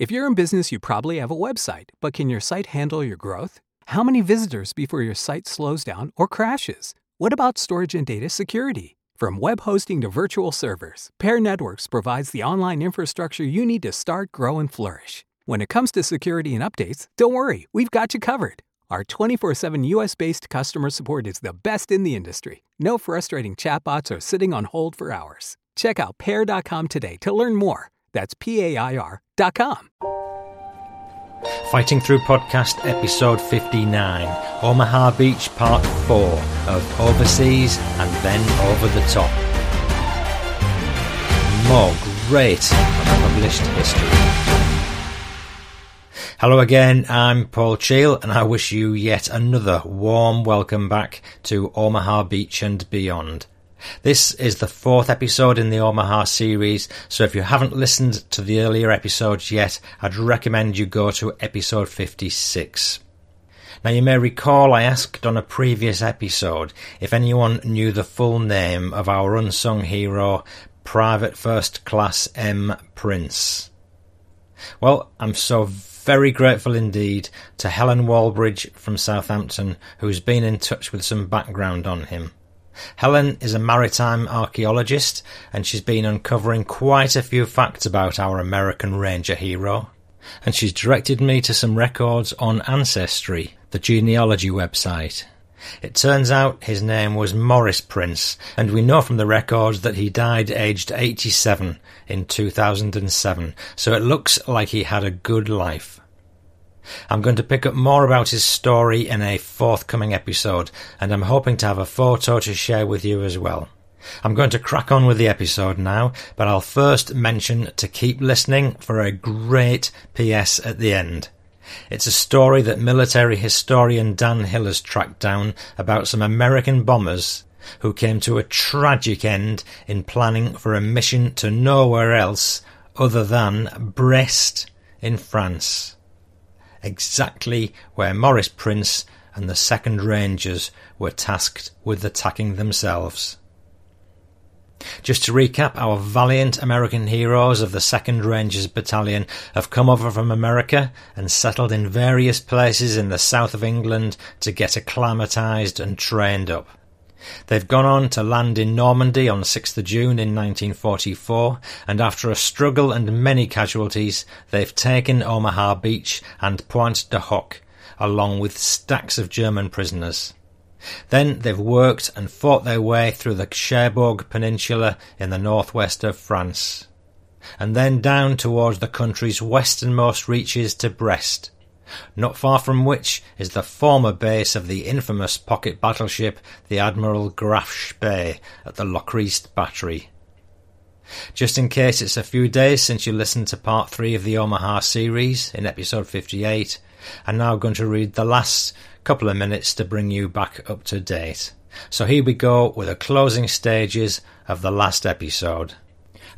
If you're in business, you probably have a website, but can your site handle your growth? How many visitors before your site slows down or crashes? What about storage and data security? From web hosting to virtual servers, Pair Networks provides the online infrastructure you need to start, grow, and flourish. When it comes to security and updates, don't worry, we've got you covered. Our 24 7 US based customer support is the best in the industry. No frustrating chatbots or sitting on hold for hours. Check out pair.com today to learn more. That's P A I Fighting Through Podcast, episode 59 Omaha Beach, part 4 of Overseas and Then Over the Top. More great unpublished history. Hello again, I'm Paul Cheall, and I wish you yet another warm welcome back to Omaha Beach and beyond. This is the fourth episode in the Omaha series, so if you haven't listened to the earlier episodes yet, I'd recommend you go to episode 56. Now, you may recall I asked on a previous episode if anyone knew the full name of our unsung hero, Private First Class M. Prince. Well, I'm so very grateful indeed to Helen Walbridge from Southampton, who's been in touch with some background on him. Helen is a maritime archaeologist and she's been uncovering quite a few facts about our American Ranger hero. And she's directed me to some records on Ancestry, the genealogy website. It turns out his name was Morris Prince, and we know from the records that he died aged 87 in 2007, so it looks like he had a good life. I'm going to pick up more about his story in a forthcoming episode, and I'm hoping to have a photo to share with you as well. I'm going to crack on with the episode now, but I'll first mention to keep listening for a great PS at the end. It's a story that military historian Dan Hill has tracked down about some American bombers who came to a tragic end in planning for a mission to nowhere else other than Brest in France exactly where Morris Prince and the 2nd Rangers were tasked with attacking themselves. Just to recap, our valiant American heroes of the 2nd Rangers Battalion have come over from America and settled in various places in the south of England to get acclimatised and trained up. They've gone on to land in Normandy on 6th June in 1944, and after a struggle and many casualties, they've taken Omaha Beach and Pointe du Hoc, along with stacks of German prisoners. Then they've worked and fought their way through the Cherbourg Peninsula in the northwest of France, and then down towards the country's westernmost reaches to Brest, not far from which is the former base of the infamous pocket battleship the Admiral Graf Spee at the Lochrist Battery. Just in case it's a few days since you listened to part 3 of the Omaha series in episode 58, I'm now going to read the last couple of minutes to bring you back up to date. So here we go with the closing stages of the last episode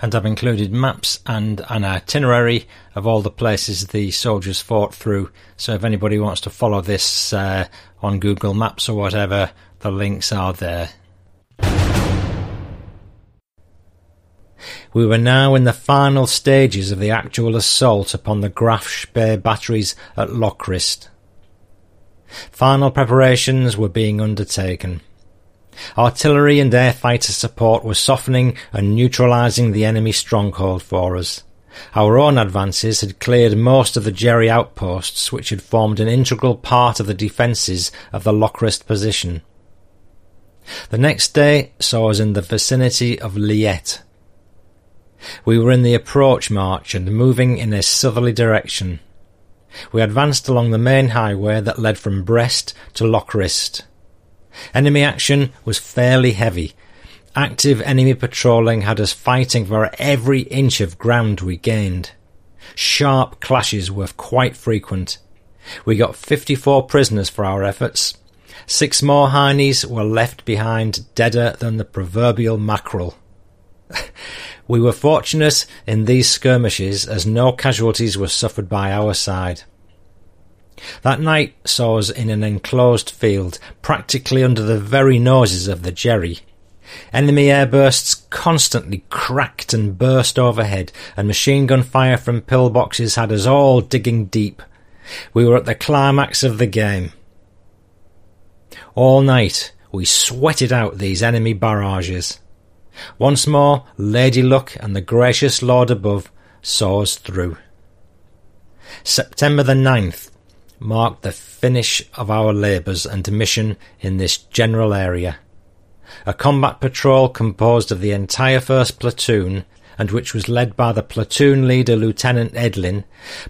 and I've included maps and an itinerary of all the places the soldiers fought through. So if anybody wants to follow this uh, on Google Maps or whatever, the links are there. We were now in the final stages of the actual assault upon the Graf Spee batteries at Lochrist. Final preparations were being undertaken. Artillery and air fighter support was softening and neutralising the enemy stronghold for us. Our own advances had cleared most of the Jerry outposts which had formed an integral part of the defences of the Lochrist position. The next day saw us in the vicinity of Liette. We were in the approach march and moving in a southerly direction. We advanced along the main highway that led from Brest to Lochrist. Enemy action was fairly heavy. Active enemy patrolling had us fighting for every inch of ground we gained. Sharp clashes were quite frequent. We got 54 prisoners for our efforts. Six more Heinies were left behind deader than the proverbial mackerel. we were fortunate in these skirmishes as no casualties were suffered by our side. That night saw us in an enclosed field, practically under the very noses of the Jerry. Enemy airbursts constantly cracked and burst overhead, and machine gun fire from pillboxes had us all digging deep. We were at the climax of the game. All night we sweated out these enemy barrages. Once more, Lady Luck and the gracious Lord above saw us through. September the 9th marked the finish of our labours and mission in this general area. A combat patrol composed of the entire first platoon and which was led by the platoon leader Lieutenant Edlin,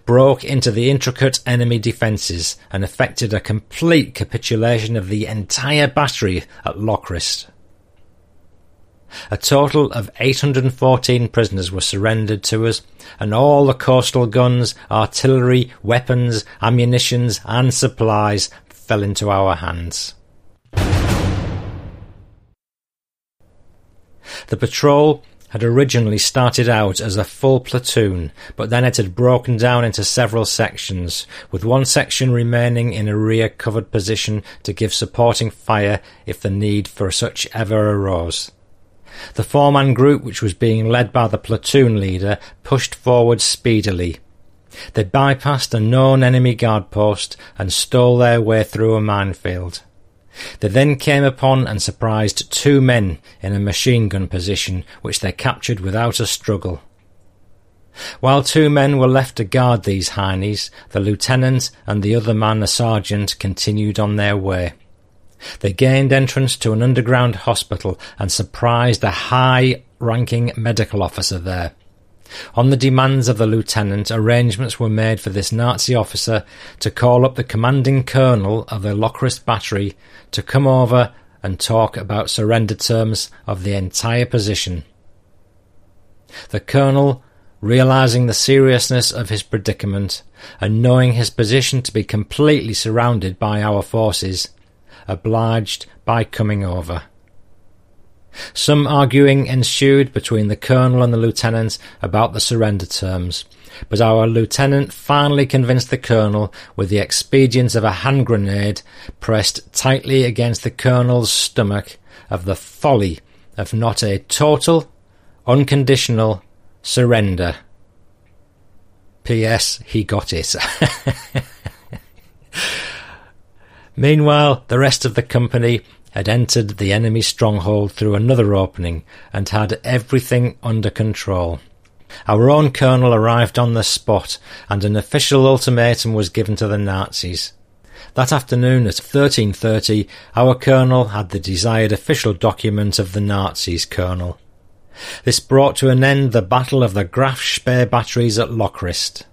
broke into the intricate enemy defences and effected a complete capitulation of the entire battery at Lochrist. A total of 814 prisoners were surrendered to us, and all the coastal guns, artillery, weapons, ammunitions, and supplies fell into our hands. The patrol had originally started out as a full platoon, but then it had broken down into several sections, with one section remaining in a rear covered position to give supporting fire if the need for such ever arose. The four-man group, which was being led by the platoon leader, pushed forward speedily. They bypassed a known enemy guard post and stole their way through a minefield. They then came upon and surprised two men in a machine gun position, which they captured without a struggle. While two men were left to guard these heinies, the lieutenant and the other man, a sergeant, continued on their way. They gained entrance to an underground hospital and surprised a high ranking medical officer there. On the demands of the lieutenant, arrangements were made for this Nazi officer to call up the commanding colonel of the Lochrist battery to come over and talk about surrender terms of the entire position. The colonel, realizing the seriousness of his predicament and knowing his position to be completely surrounded by our forces, obliged by coming over. Some arguing ensued between the colonel and the lieutenant about the surrender terms, but our lieutenant finally convinced the colonel with the expedient of a hand grenade pressed tightly against the colonel's stomach of the folly of not a total, unconditional surrender. P.S. He got it. Meanwhile, the rest of the company had entered the enemy stronghold through another opening and had everything under control. Our own colonel arrived on the spot and an official ultimatum was given to the Nazis. That afternoon at 13.30 our colonel had the desired official document of the Nazis' colonel. This brought to an end the battle of the Graf Spee batteries at Lochrist.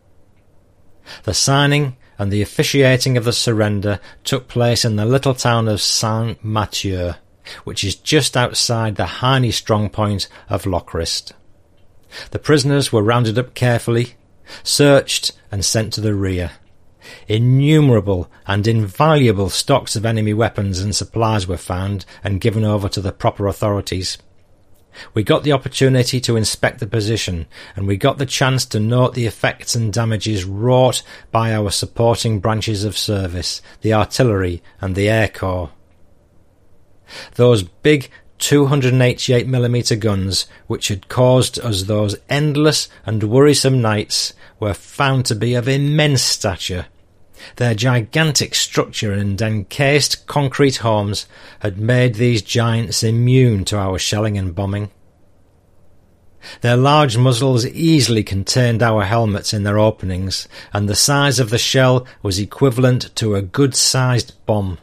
The signing and the officiating of the surrender took place in the little town of Saint Mathieu, which is just outside the Heine strong point of Lochrist. The prisoners were rounded up carefully, searched, and sent to the rear. Innumerable and invaluable stocks of enemy weapons and supplies were found and given over to the proper authorities. We got the opportunity to inspect the position, and we got the chance to note the effects and damages wrought by our supporting branches of service, the artillery and the air corps. Those big 288mm guns, which had caused us those endless and worrisome nights, were found to be of immense stature their gigantic structure and encased concrete homes had made these giants immune to our shelling and bombing. Their large muzzles easily contained our helmets in their openings, and the size of the shell was equivalent to a good-sized bomb.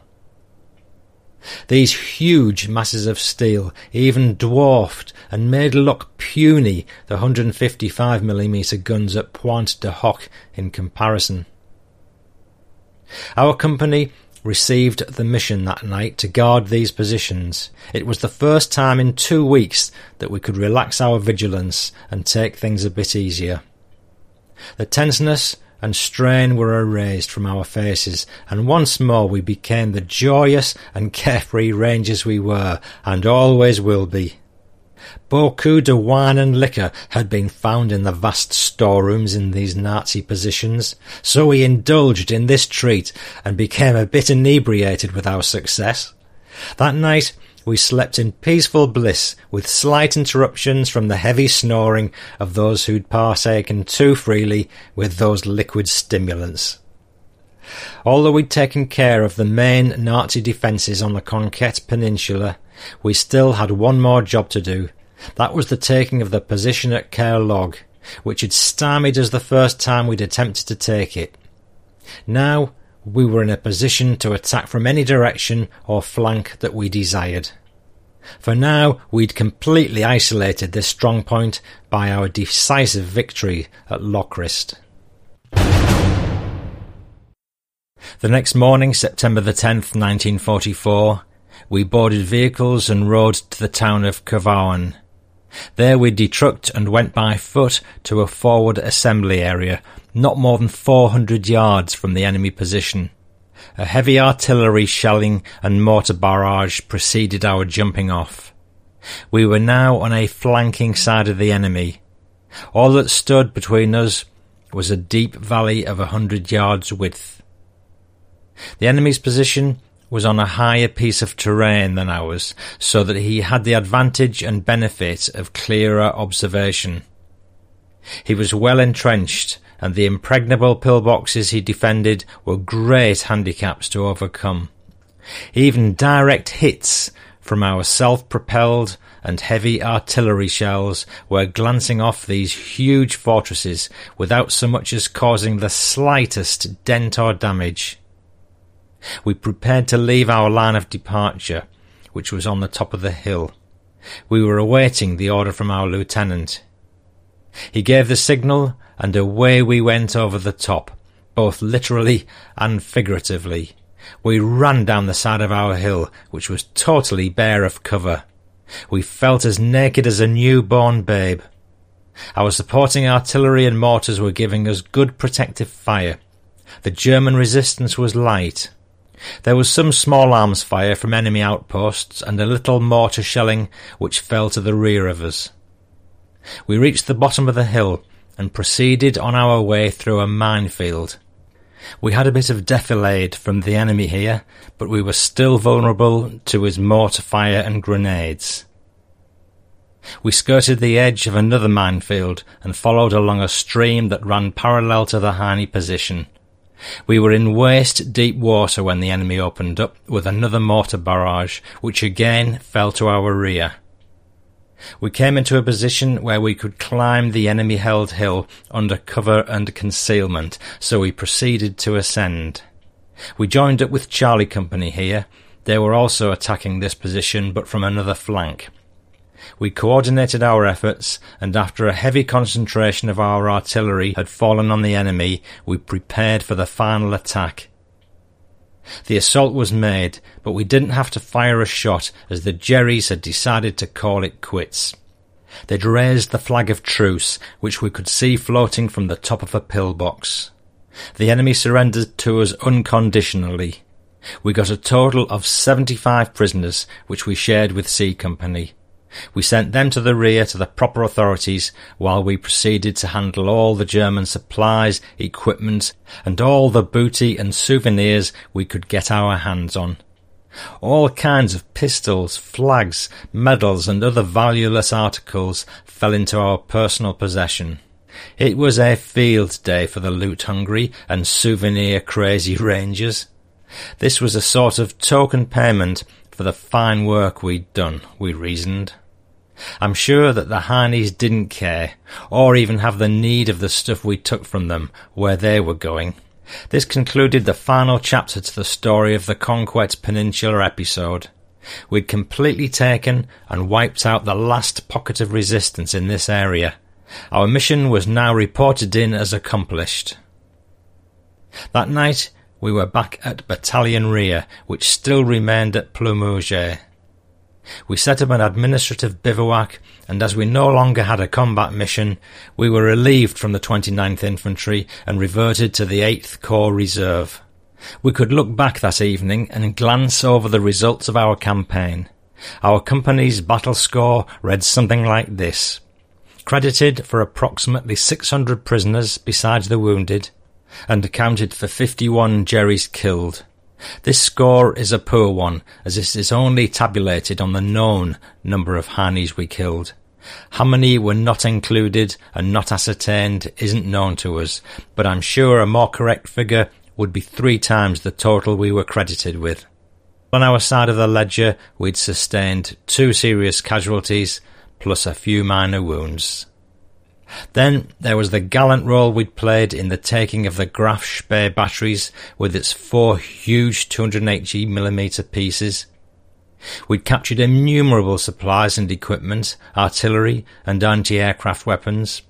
These huge masses of steel even dwarfed and made look puny the 155mm guns at Pointe du Hoc in comparison. Our company received the mission that night to guard these positions. It was the first time in two weeks that we could relax our vigilance and take things a bit easier. The tenseness and strain were erased from our faces, and once more we became the joyous and carefree rangers we were, and always will be. Beaucoup de wine and liquor had been found in the vast storerooms in these Nazi positions, so we indulged in this treat and became a bit inebriated with our success. That night we slept in peaceful bliss with slight interruptions from the heavy snoring of those who'd partaken too freely with those liquid stimulants. Although we'd taken care of the main Nazi defences on the Conquet Peninsula, we still had one more job to do. That was the taking of the position at Kerr Log, which had stymied us the first time we'd attempted to take it. Now we were in a position to attack from any direction or flank that we desired. For now, we'd completely isolated this strong point by our decisive victory at Lochrist. The next morning, September the 10th, 1944, we boarded vehicles and rode to the town of Kavauen. There we detrucked and went by foot to a forward assembly area, not more than 400 yards from the enemy position. A heavy artillery shelling and mortar barrage preceded our jumping off. We were now on a flanking side of the enemy. All that stood between us was a deep valley of a hundred yards width. The enemy's position was on a higher piece of terrain than ours, so that he had the advantage and benefit of clearer observation. He was well entrenched, and the impregnable pillboxes he defended were great handicaps to overcome. Even direct hits from our self-propelled and heavy artillery shells were glancing off these huge fortresses without so much as causing the slightest dent or damage. We prepared to leave our line of departure, which was on the top of the hill. We were awaiting the order from our lieutenant. He gave the signal, and away we went over the top, both literally and figuratively. We ran down the side of our hill, which was totally bare of cover. We felt as naked as a newborn babe. Our supporting artillery and mortars were giving us good protective fire. The German resistance was light. There was some small arms fire from enemy outposts and a little mortar shelling which fell to the rear of us. We reached the bottom of the hill and proceeded on our way through a minefield. We had a bit of defilade from the enemy here, but we were still vulnerable to his mortar fire and grenades. We skirted the edge of another minefield and followed along a stream that ran parallel to the Heine position. We were in waist deep water when the enemy opened up with another mortar barrage, which again fell to our rear. We came into a position where we could climb the enemy held hill under cover and concealment, so we proceeded to ascend. We joined up with Charlie Company here. They were also attacking this position, but from another flank. We coordinated our efforts, and after a heavy concentration of our artillery had fallen on the enemy, we prepared for the final attack. The assault was made, but we didn't have to fire a shot as the Jerrys had decided to call it quits. They'd raised the flag of truce, which we could see floating from the top of a pillbox. The enemy surrendered to us unconditionally. We got a total of 75 prisoners, which we shared with C Company. We sent them to the rear to the proper authorities while we proceeded to handle all the German supplies, equipment, and all the booty and souvenirs we could get our hands on. All kinds of pistols, flags, medals, and other valueless articles fell into our personal possession. It was a field day for the loot hungry and souvenir crazy rangers. This was a sort of token payment for the fine work we'd done, we reasoned. I'm sure that the Heinies didn't care, or even have the need of the stuff we took from them where they were going. This concluded the final chapter to the story of the Conquet Peninsula episode. We'd completely taken and wiped out the last pocket of resistance in this area. Our mission was now reported in as accomplished. That night, we were back at Battalion Rear, which still remained at Ploumouget. We set up an administrative bivouac, and as we no longer had a combat mission, we were relieved from the 29th Infantry and reverted to the 8th Corps Reserve. We could look back that evening and glance over the results of our campaign. Our company's battle score read something like this. Credited for approximately 600 prisoners besides the wounded, and accounted for 51 Jerrys killed. This score is a poor one, as it is only tabulated on the known number of Hanis we killed. How many were not included and not ascertained isn't known to us, but I'm sure a more correct figure would be three times the total we were credited with. On our side of the ledger, we'd sustained two serious casualties, plus a few minor wounds. Then there was the gallant role we'd played in the taking of the Graf Spee batteries with its four huge 280mm pieces. We'd captured innumerable supplies and equipment, artillery and anti-aircraft weapons.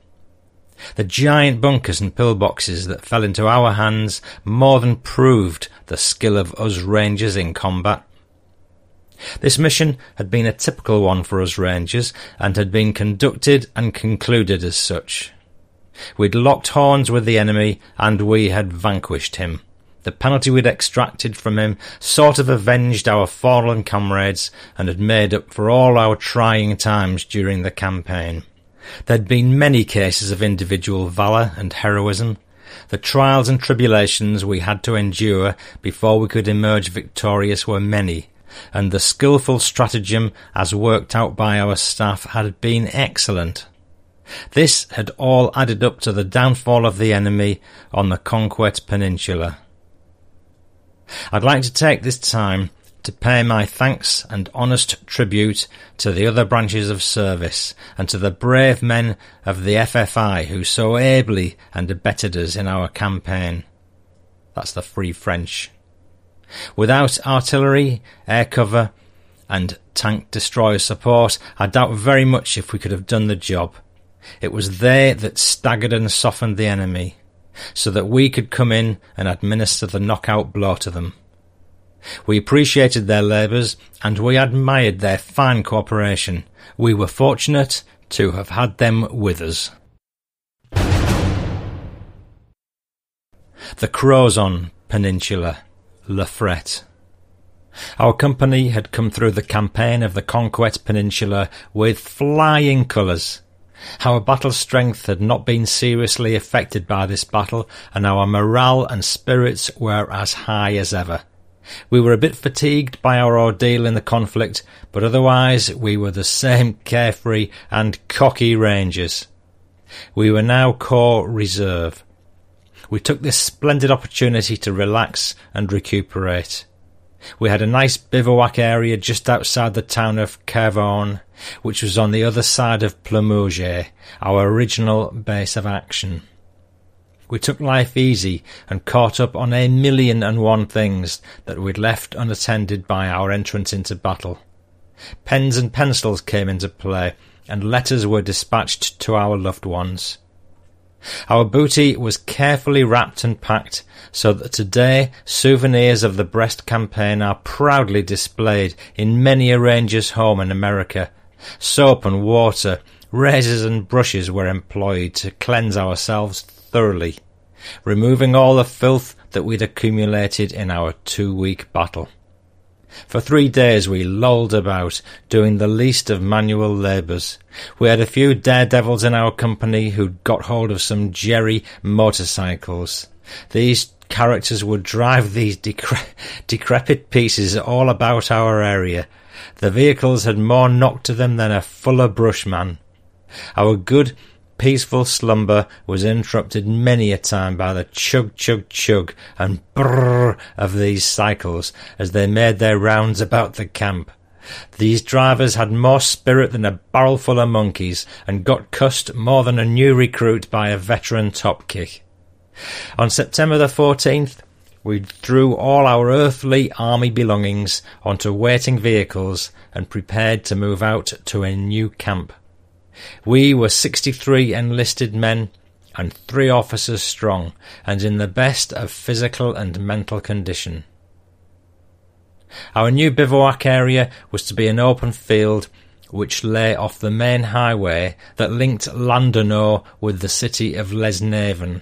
The giant bunkers and pillboxes that fell into our hands more than proved the skill of us Rangers in combat. This mission had been a typical one for us Rangers and had been conducted and concluded as such. We'd locked horns with the enemy and we had vanquished him. The penalty we'd extracted from him sort of avenged our fallen comrades and had made up for all our trying times during the campaign. There'd been many cases of individual valour and heroism. The trials and tribulations we had to endure before we could emerge victorious were many, and the skilful stratagem as worked out by our staff had been excellent. This had all added up to the downfall of the enemy on the Conquet Peninsula. I'd like to take this time to pay my thanks and honest tribute to the other branches of service and to the brave men of the FFI who so ably and abetted us in our campaign. That's the Free French. Without artillery, air cover, and tank destroyer support, I doubt very much if we could have done the job. It was they that staggered and softened the enemy, so that we could come in and administer the knockout blow to them. We appreciated their labours and we admired their fine cooperation. We were fortunate to have had them with us. The Crozon Peninsula Le Fret. Our company had come through the campaign of the Conquet Peninsula with flying colours. Our battle strength had not been seriously affected by this battle, and our morale and spirits were as high as ever. We were a bit fatigued by our ordeal in the conflict, but otherwise we were the same carefree and cocky Rangers. We were now Corps Reserve, we took this splendid opportunity to relax and recuperate. We had a nice bivouac area just outside the town of Kervon, which was on the other side of Ploumouget, our original base of action. We took life easy and caught up on a million and one things that we'd left unattended by our entrance into battle. Pens and pencils came into play, and letters were dispatched to our loved ones. Our booty was carefully wrapped and packed so that today souvenirs of the Brest campaign are proudly displayed in many a ranger's home in America. Soap and water, razors and brushes were employed to cleanse ourselves thoroughly, removing all the filth that we'd accumulated in our two-week battle. For three days we lolled about, doing the least of manual labours. We had a few daredevils in our company who'd got hold of some jerry motorcycles. These characters would drive these decre- decrepit pieces all about our area. The vehicles had more knock to them than a fuller brushman. Our good peaceful slumber was interrupted many a time by the chug chug chug and brrr of these cycles as they made their rounds about the camp. These drivers had more spirit than a barrelful of monkeys and got cussed more than a new recruit by a veteran top kick. On September the 14th, we threw all our earthly army belongings onto waiting vehicles and prepared to move out to a new camp. We were 63 enlisted men and three officers strong, and in the best of physical and mental condition. Our new bivouac area was to be an open field which lay off the main highway that linked Landerneau with the city of Lesneven.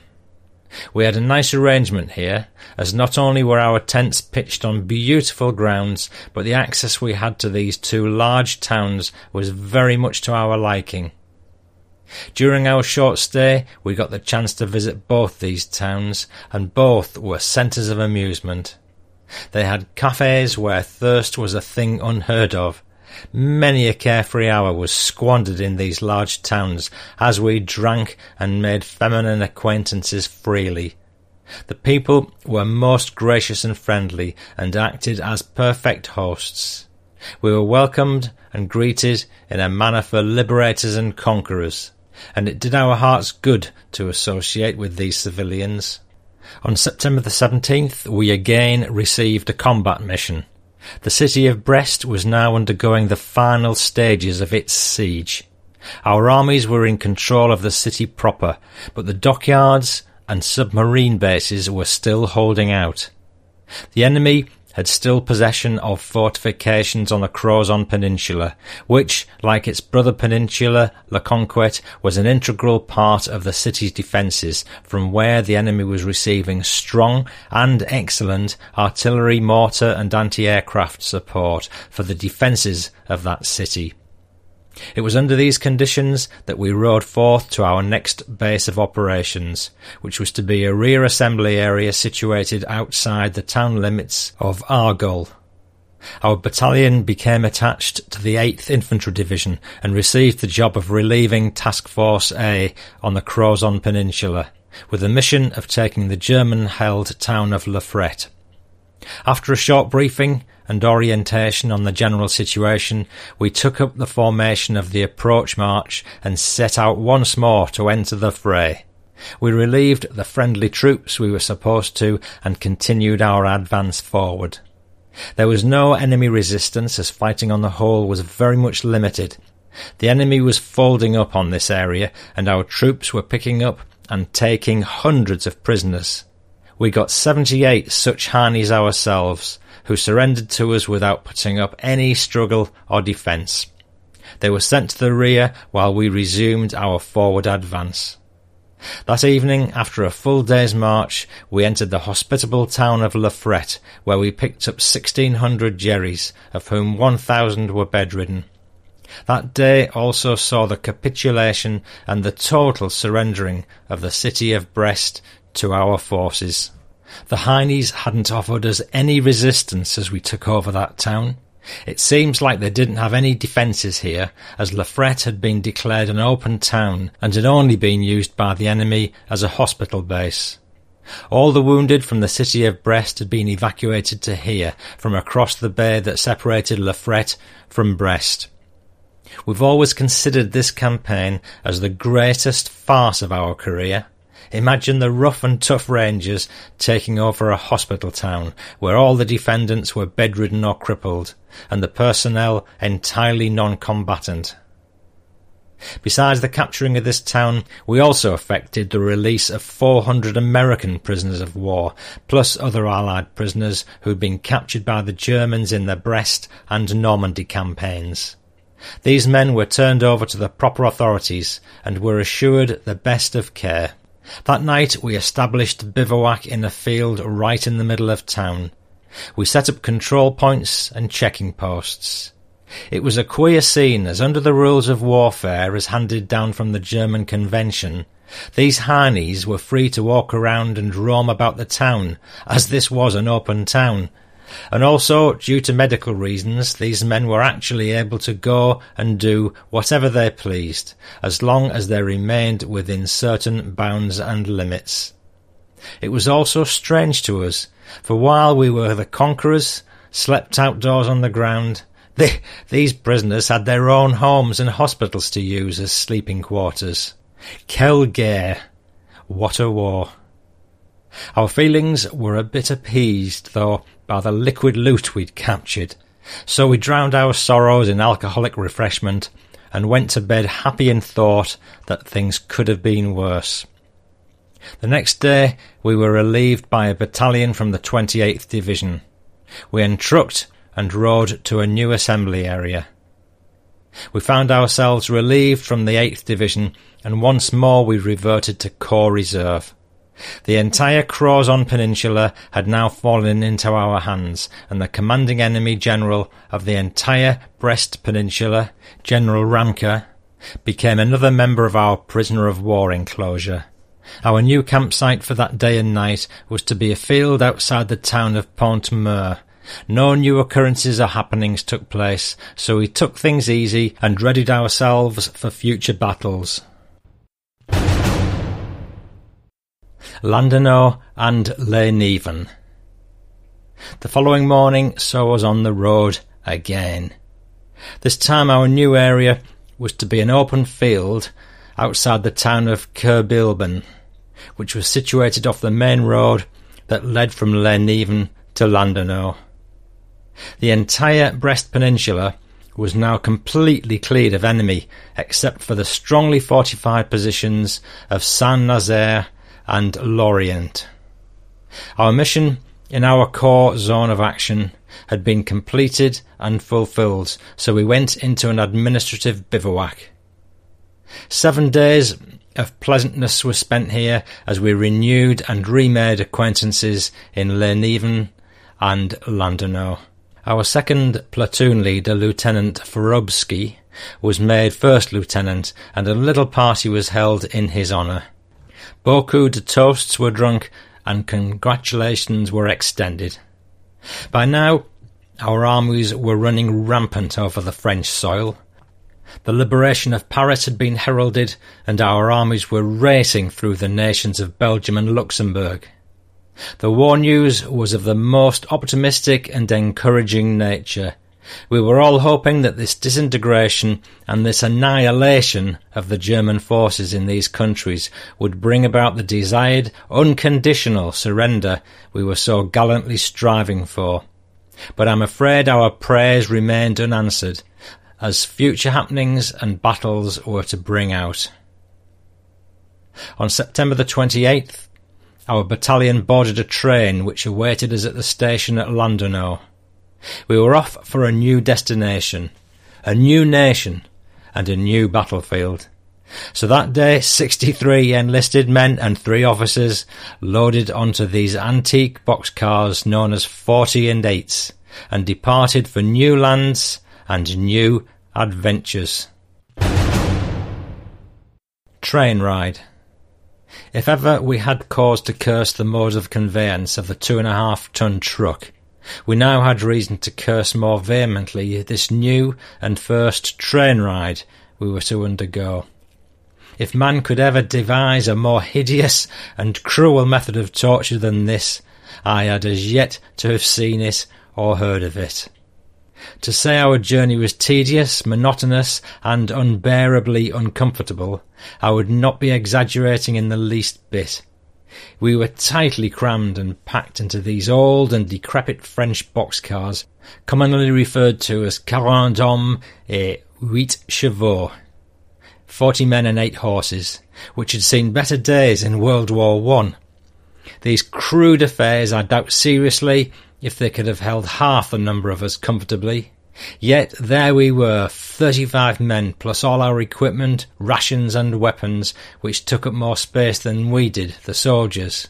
We had a nice arrangement here, as not only were our tents pitched on beautiful grounds, but the access we had to these two large towns was very much to our liking. During our short stay, we got the chance to visit both these towns, and both were centres of amusement. They had cafes where thirst was a thing unheard of. Many a carefree hour was squandered in these large towns as we drank and made feminine acquaintances freely. The people were most gracious and friendly and acted as perfect hosts. We were welcomed and greeted in a manner for liberators and conquerors, and it did our hearts good to associate with these civilians. On September the 17th, we again received a combat mission. The city of Brest was now undergoing the final stages of its siege. Our armies were in control of the city proper, but the dockyards and submarine bases were still holding out. The enemy had still possession of fortifications on the Crozon Peninsula, which, like its brother peninsula, La Conquête, was an integral part of the city's defences, from where the enemy was receiving strong and excellent artillery, mortar and anti-aircraft support for the defences of that city. It was under these conditions that we rode forth to our next base of operations, which was to be a rear assembly area situated outside the town limits of Argol. Our battalion became attached to the 8th Infantry Division and received the job of relieving Task Force A on the Crozon Peninsula, with the mission of taking the German-held town of Le Fret. After a short briefing, and orientation on the general situation, we took up the formation of the approach march and set out once more to enter the fray. We relieved the friendly troops we were supposed to and continued our advance forward. There was no enemy resistance as fighting on the whole was very much limited. The enemy was folding up on this area and our troops were picking up and taking hundreds of prisoners. We got 78 such Hanis ourselves, who surrendered to us without putting up any struggle or defence. They were sent to the rear while we resumed our forward advance. That evening, after a full day's march, we entered the hospitable town of La Fret, where we picked up 1600 Jerrys, of whom 1000 were bedridden. That day also saw the capitulation and the total surrendering of the city of Brest to our forces. The Heinies hadn't offered us any resistance as we took over that town. It seems like they didn't have any defences here, as La Fret had been declared an open town and had only been used by the enemy as a hospital base. All the wounded from the city of Brest had been evacuated to here, from across the bay that separated La Fret from Brest. We've always considered this campaign as the greatest farce of our career. Imagine the rough and tough Rangers taking over a hospital town where all the defendants were bedridden or crippled, and the personnel entirely non-combatant. Besides the capturing of this town, we also effected the release of 400 American prisoners of war, plus other Allied prisoners who had been captured by the Germans in the Brest and Normandy campaigns. These men were turned over to the proper authorities and were assured the best of care. That night we established bivouac in a field right in the middle of town. We set up control points and checking posts. It was a queer scene as under the rules of warfare as handed down from the German convention, these Heinies were free to walk around and roam about the town, as this was an open town, and also, due to medical reasons, these men were actually able to go and do whatever they pleased, as long as they remained within certain bounds and limits. It was also strange to us, for while we were the conquerors, slept outdoors on the ground, they, these prisoners had their own homes and hospitals to use as sleeping quarters. Guerre! What a war! Our feelings were a bit appeased, though, by the liquid loot we'd captured, so we drowned our sorrows in alcoholic refreshment and went to bed happy in thought that things could have been worse. The next day we were relieved by a battalion from the 28th Division. We entrucked and rode to a new assembly area. We found ourselves relieved from the 8th Division and once more we reverted to Corps Reserve. The entire Crozon Peninsula had now fallen into our hands, and the commanding enemy general of the entire Brest Peninsula, General Ramcke, became another member of our prisoner of war enclosure. Our new campsite for that day and night was to be a field outside the town of Pont-Meur. No new occurrences or happenings took place, so we took things easy and readied ourselves for future battles. Landerneau and Lesneven. The following morning saw us on the road again. This time our new area was to be an open field outside the town of Kerbilben, which was situated off the main road that led from Lesneven to Landerneau. The entire Brest Peninsula was now completely cleared of enemy except for the strongly fortified positions of Saint-Nazaire and Lorient. Our mission in our Corps zone of action had been completed and fulfilled, so we went into an administrative bivouac. Seven days of pleasantness were spent here as we renewed and remade acquaintances in Lesneven and Landerneau. Our second platoon leader, Lieutenant Forobsky, was made first lieutenant, and a little party was held in his honour. Beaucoup de toasts were drunk, and congratulations were extended. By now, our armies were running rampant over the French soil. The liberation of Paris had been heralded, and our armies were racing through the nations of Belgium and Luxembourg. The war news was of the most optimistic and encouraging nature. We were all hoping that this disintegration and this annihilation of the German forces in these countries would bring about the desired unconditional surrender we were so gallantly striving for. But I'm afraid our prayers remained unanswered, as future happenings and battles were to bring out. On September the 28th, our battalion boarded a train which awaited us at the station at Landerneau. We were off for a new destination, a new nation, and a new battlefield. So that day, 63 enlisted men and three officers loaded onto these antique boxcars known as 40 and 8s and departed for new lands and new adventures. Train ride. If ever we had cause to curse the mode of conveyance of the two and a half ton truck, we now had reason to curse more vehemently this new and first train ride we were to undergo. If man could ever devise a more hideous and cruel method of torture than this, I had as yet to have seen it or heard of it. To say our journey was tedious, monotonous, and unbearably uncomfortable, I would not be exaggerating in the least bit. We were tightly crammed and packed into these old and decrepit French boxcars, commonly referred to as quarante hommes et huit chevaux, forty men and eight horses, which had seen better days in World War One. These crude affairs I doubt seriously if they could have held half the number of us comfortably. Yet there we were, thirty-five men, plus all our equipment, rations, and weapons, which took up more space than we did, the soldiers.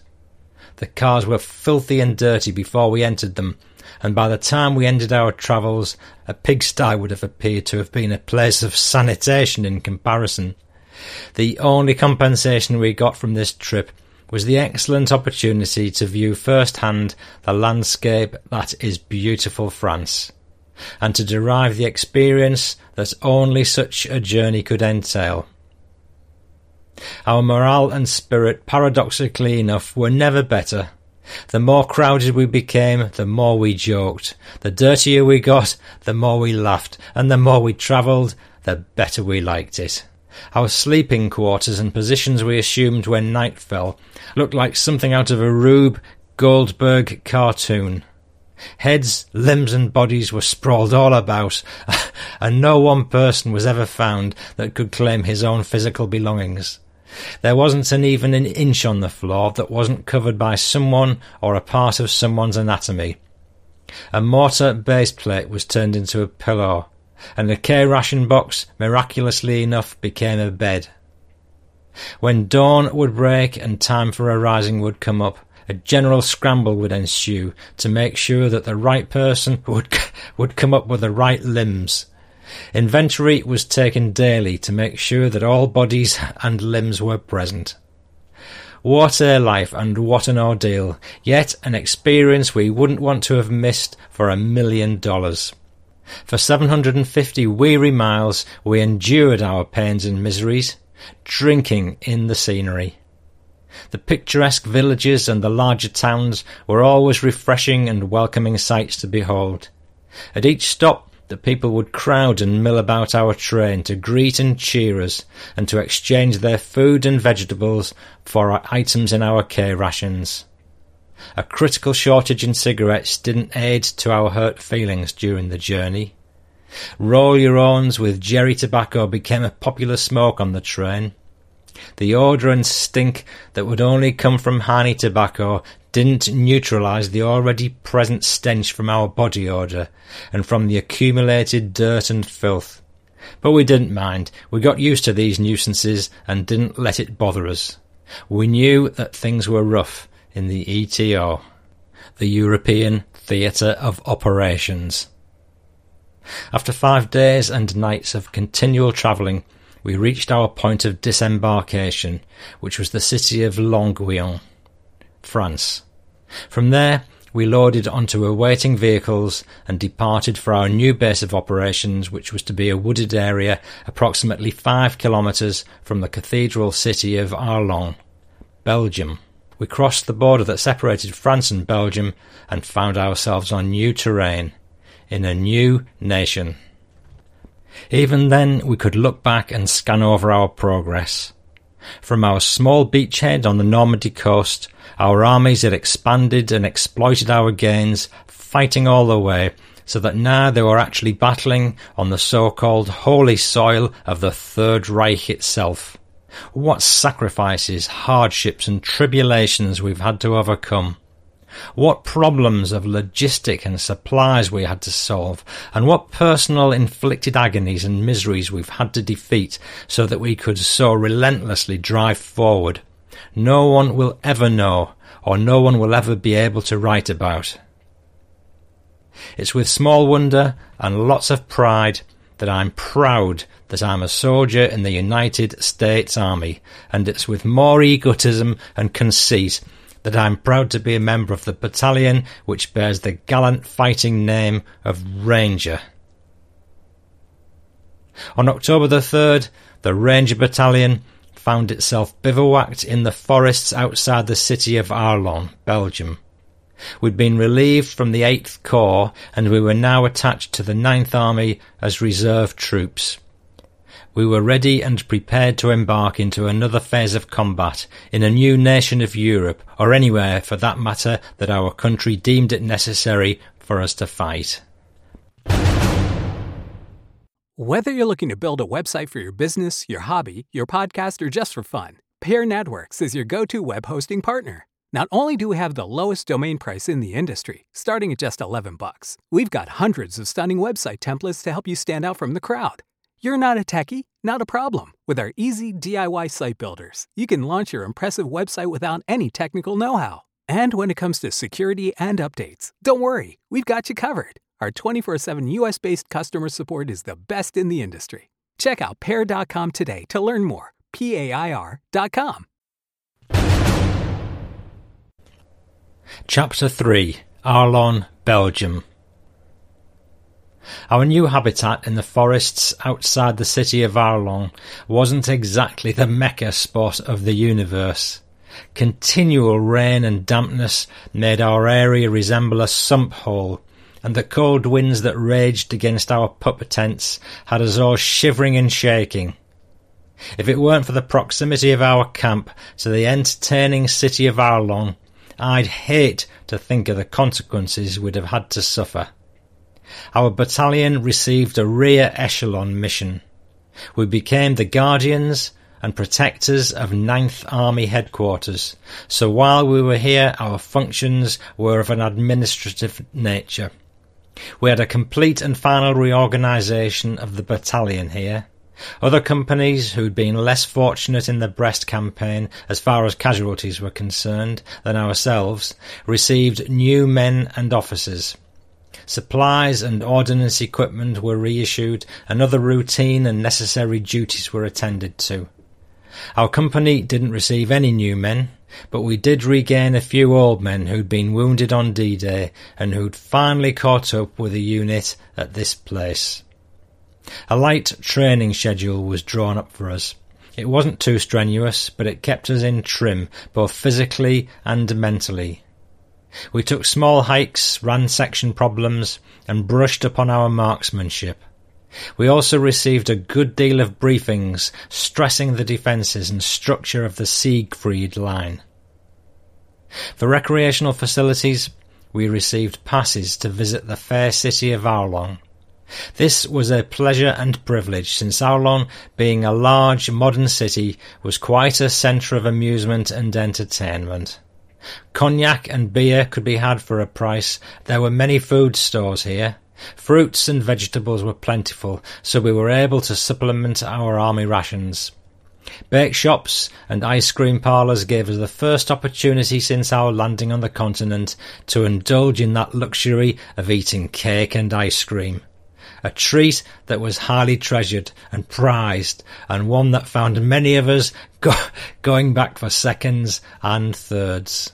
The cars were filthy and dirty before we entered them, and by the time we ended our travels, a pigsty would have appeared to have been a place of sanitation in comparison. The only compensation we got from this trip was the excellent opportunity to view firsthand the landscape that is beautiful France, and to derive the experience that only such a journey could entail. Our morale and spirit, paradoxically enough, were never better. The more crowded we became, the more we joked. The dirtier we got, the more we laughed, and the more we travelled, the better we liked it. Our sleeping quarters and positions we assumed when night fell looked like something out of a Rube Goldberg cartoon. Heads, limbs, and bodies were sprawled all about, and no one person was ever found that could claim his own physical belongings. There wasn't an even an inch on the floor that wasn't covered by someone or a part of someone's anatomy. A mortar base plate was turned into a pillow, and the K ration box, miraculously enough, became a bed. When dawn would break and time for a rising would come up, a general scramble would ensue to make sure that the right person would would come up with the right limbs. Inventory was taken daily to make sure that all bodies and limbs were present. What a life and what an ordeal, yet an experience we wouldn't want to have missed for a million dollars. For 750 weary miles we endured our pains and miseries, drinking in the scenery. The picturesque villages and the larger towns were always refreshing and welcoming sights to behold. At each stop the people would crowd and mill about our train to greet and cheer us, and to exchange their food and vegetables for our items in our K rations. A critical shortage in cigarettes didn't aid to our hurt feelings during the journey. Roll your owns with Jerry tobacco became a popular smoke on the train. The odour and stink that would only come from honey tobacco didn't neutralise the already present stench from our body odour and from the accumulated dirt and filth. But we didn't mind. We got used to these nuisances and didn't let it bother us. We knew that things were rough in the ETO, the European Theatre of Operations. After five days and nights of continual travelling, we reached our point of disembarkation, which was the city of Longuyon, France. From there, we loaded onto awaiting vehicles and departed for our new base of operations, which was to be a wooded area approximately five kilometres from the cathedral city of Arlon, Belgium. We crossed the border that separated France and Belgium and found ourselves on new terrain, in a new nation. Even then, we could look back and scan over our progress. From our small beachhead on the Normandy coast, our armies had expanded and exploited our gains, fighting all the way, so that now they were actually battling on the so-called holy soil of the Third Reich itself. What sacrifices, hardships and tribulations we've had to overcome. What problems of logistic and supplies we had to solve, and what personal inflicted agonies and miseries we've had to defeat so that we could so relentlessly drive forward. No one will ever know, or no one will ever be able to write about. It's with small wonder and lots of pride that I'm proud that I'm a soldier in the United States Army, and it's with more egotism and conceit that I am proud to be a member of the battalion which bears the gallant fighting name of Ranger. On October the 3rd, the Ranger Battalion found itself bivouacked in the forests outside the city of Arlon, Belgium. We'd been relieved from the 8th Corps and we were now attached to the 9th Army as reserve troops we were ready and prepared to embark into another phase of combat in a new nation of Europe, or anywhere for that matter that our country deemed it necessary for us to fight. Whether you're looking to build a website for your business, your hobby, your podcast, or just for fun, Pair Networks is your go to web hosting partner. Not only do we have the lowest domain price in the industry, starting at just 11 bucks, we've got hundreds of stunning website templates to help you stand out from the crowd. You're not a techie? Not a problem. With our easy DIY site builders, you can launch your impressive website without any technical know how. And when it comes to security and updates, don't worry, we've got you covered. Our 24 7 US based customer support is the best in the industry. Check out pair.com today to learn more. P A I R.com. Chapter 3 Arlon, Belgium. Our new habitat in the forests outside the city of Arlon wasn't exactly the mecca spot of the universe. Continual rain and dampness made our area resemble a sump hole, and the cold winds that raged against our pup tents had us all shivering and shaking. If it weren't for the proximity of our camp to the entertaining city of Arlon, I'd hate to think of the consequences we'd have had to suffer. Our battalion received a rear echelon mission. We became the guardians and protectors of 9th Army headquarters, so while we were here our functions were of an administrative nature. We had a complete and final reorganisation of the battalion here. Other companies who'd been less fortunate in the Brest campaign as far as casualties were concerned than ourselves received new men and officers. Supplies and ordnance equipment were reissued, and other routine and necessary duties were attended to. Our company didn't receive any new men, but we did regain a few old men who'd been wounded on D-Day and who'd finally caught up with the unit at this place. A light training schedule was drawn up for us. It wasn't too strenuous, but it kept us in trim, both physically and mentally. We took small hikes, ran section problems, and brushed upon our marksmanship. We also received a good deal of briefings stressing the defences and structure of the Siegfried Line. For recreational facilities, we received passes to visit the fair city of Arlon. This was a pleasure and privilege, since Arlon, being a large modern city, was quite a centre of amusement and entertainment. Cognac and beer could be had for a price. There were many food stores here. Fruits and vegetables were plentiful, so we were able to supplement our army rations. Bake shops and ice cream parlours gave us the first opportunity since our landing on the continent to indulge in that luxury of eating cake and ice cream. A treat that was highly treasured and prized, and one that found many of us go- going back for seconds and thirds.